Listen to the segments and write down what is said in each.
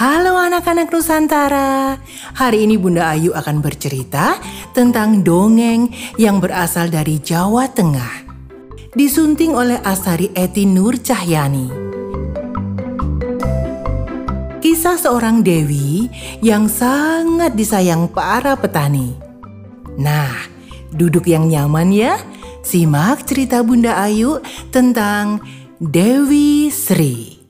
Halo anak-anak Nusantara. Hari ini Bunda Ayu akan bercerita tentang dongeng yang berasal dari Jawa Tengah. Disunting oleh Asari Eti Nur Cahyani. Kisah seorang dewi yang sangat disayang para petani. Nah, duduk yang nyaman ya. Simak cerita Bunda Ayu tentang Dewi Sri.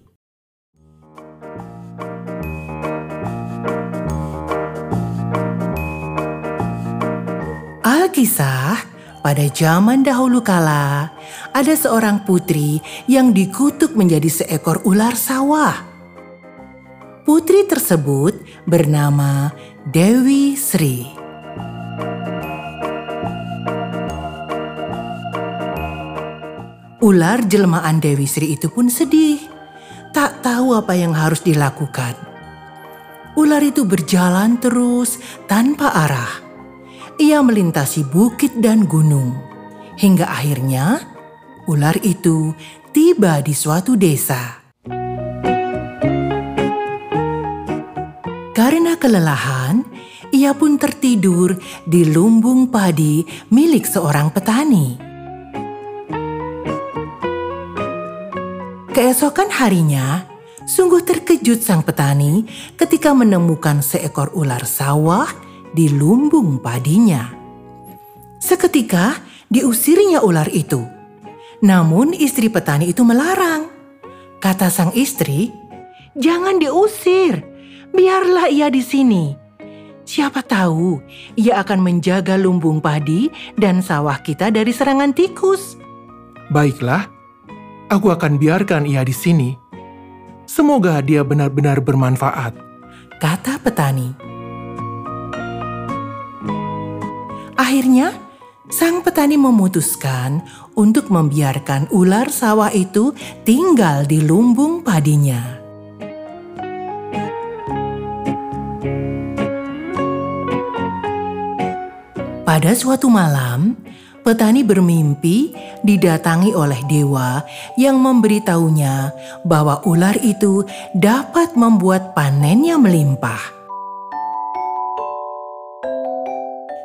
Alkisah, pada zaman dahulu kala, ada seorang putri yang dikutuk menjadi seekor ular sawah. Putri tersebut bernama Dewi Sri. Ular jelmaan Dewi Sri itu pun sedih, tak tahu apa yang harus dilakukan. Ular itu berjalan terus tanpa arah ia melintasi bukit dan gunung, hingga akhirnya ular itu tiba di suatu desa. Karena kelelahan, ia pun tertidur di lumbung padi milik seorang petani. Keesokan harinya, sungguh terkejut sang petani ketika menemukan seekor ular sawah di lumbung padinya. Seketika diusirnya ular itu. Namun istri petani itu melarang. Kata sang istri, "Jangan diusir, biarlah ia di sini. Siapa tahu ia akan menjaga lumbung padi dan sawah kita dari serangan tikus." Baiklah, aku akan biarkan ia di sini. Semoga dia benar-benar bermanfaat, kata petani. Akhirnya, sang petani memutuskan untuk membiarkan ular sawah itu tinggal di lumbung padinya. Pada suatu malam, petani bermimpi didatangi oleh dewa yang memberitahunya bahwa ular itu dapat membuat panennya melimpah.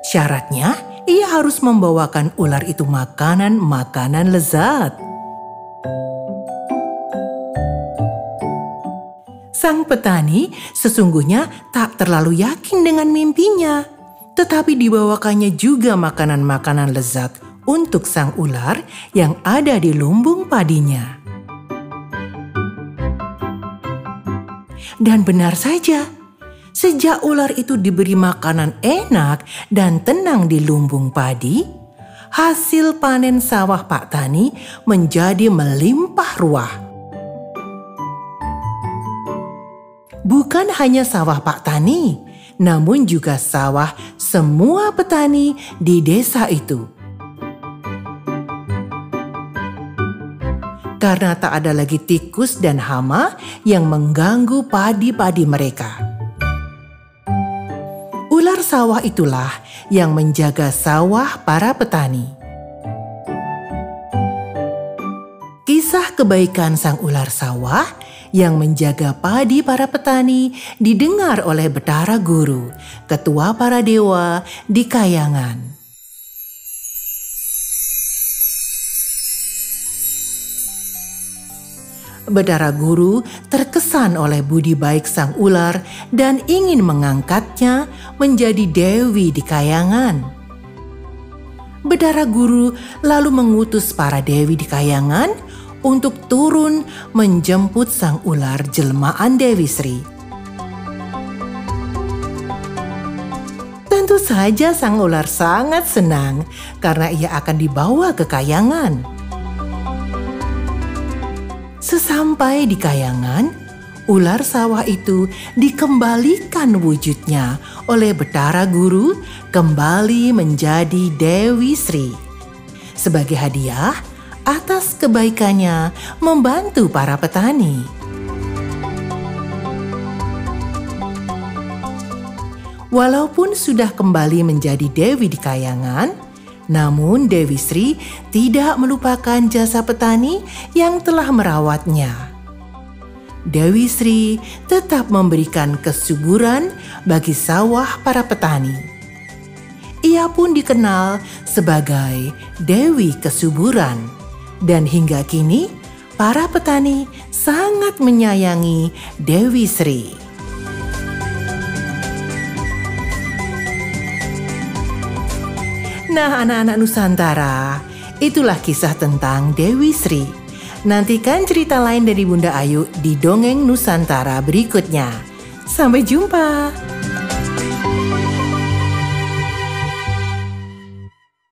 Syaratnya, ia harus membawakan ular itu makanan-makanan lezat. Sang petani sesungguhnya tak terlalu yakin dengan mimpinya, tetapi dibawakannya juga makanan-makanan lezat untuk sang ular yang ada di lumbung padinya. Dan benar saja, Sejak ular itu diberi makanan enak dan tenang di lumbung padi, hasil panen sawah Pak Tani menjadi melimpah ruah. Bukan hanya sawah Pak Tani, namun juga sawah semua petani di desa itu. Karena tak ada lagi tikus dan hama yang mengganggu padi-padi mereka. Ular sawah itulah yang menjaga sawah para petani. Kebaikan sang ular sawah yang menjaga padi para petani didengar oleh Betara Guru, ketua para dewa di Kayangan. Bedara Guru terkesan oleh budi baik sang ular dan ingin mengangkatnya menjadi dewi di kayangan. Bedara Guru lalu mengutus para dewi di kayangan untuk turun menjemput sang ular jelmaan Dewi Sri. Tentu saja sang ular sangat senang karena ia akan dibawa ke kayangan. Sesampai di kayangan, ular sawah itu dikembalikan wujudnya oleh Betara Guru kembali menjadi Dewi Sri. Sebagai hadiah atas kebaikannya membantu para petani. Walaupun sudah kembali menjadi Dewi di kayangan, Namun Dewi Sri tidak melupakan jasa petani yang telah merawatnya. Dewi Sri tetap memberikan kesuburan bagi sawah para petani. Ia pun dikenal sebagai Dewi Kesuburan, dan hingga kini para petani sangat menyayangi Dewi Sri. Nah, anak-anak Nusantara, itulah kisah tentang Dewi Sri. Nantikan cerita lain dari Bunda Ayu di dongeng Nusantara berikutnya. Sampai jumpa.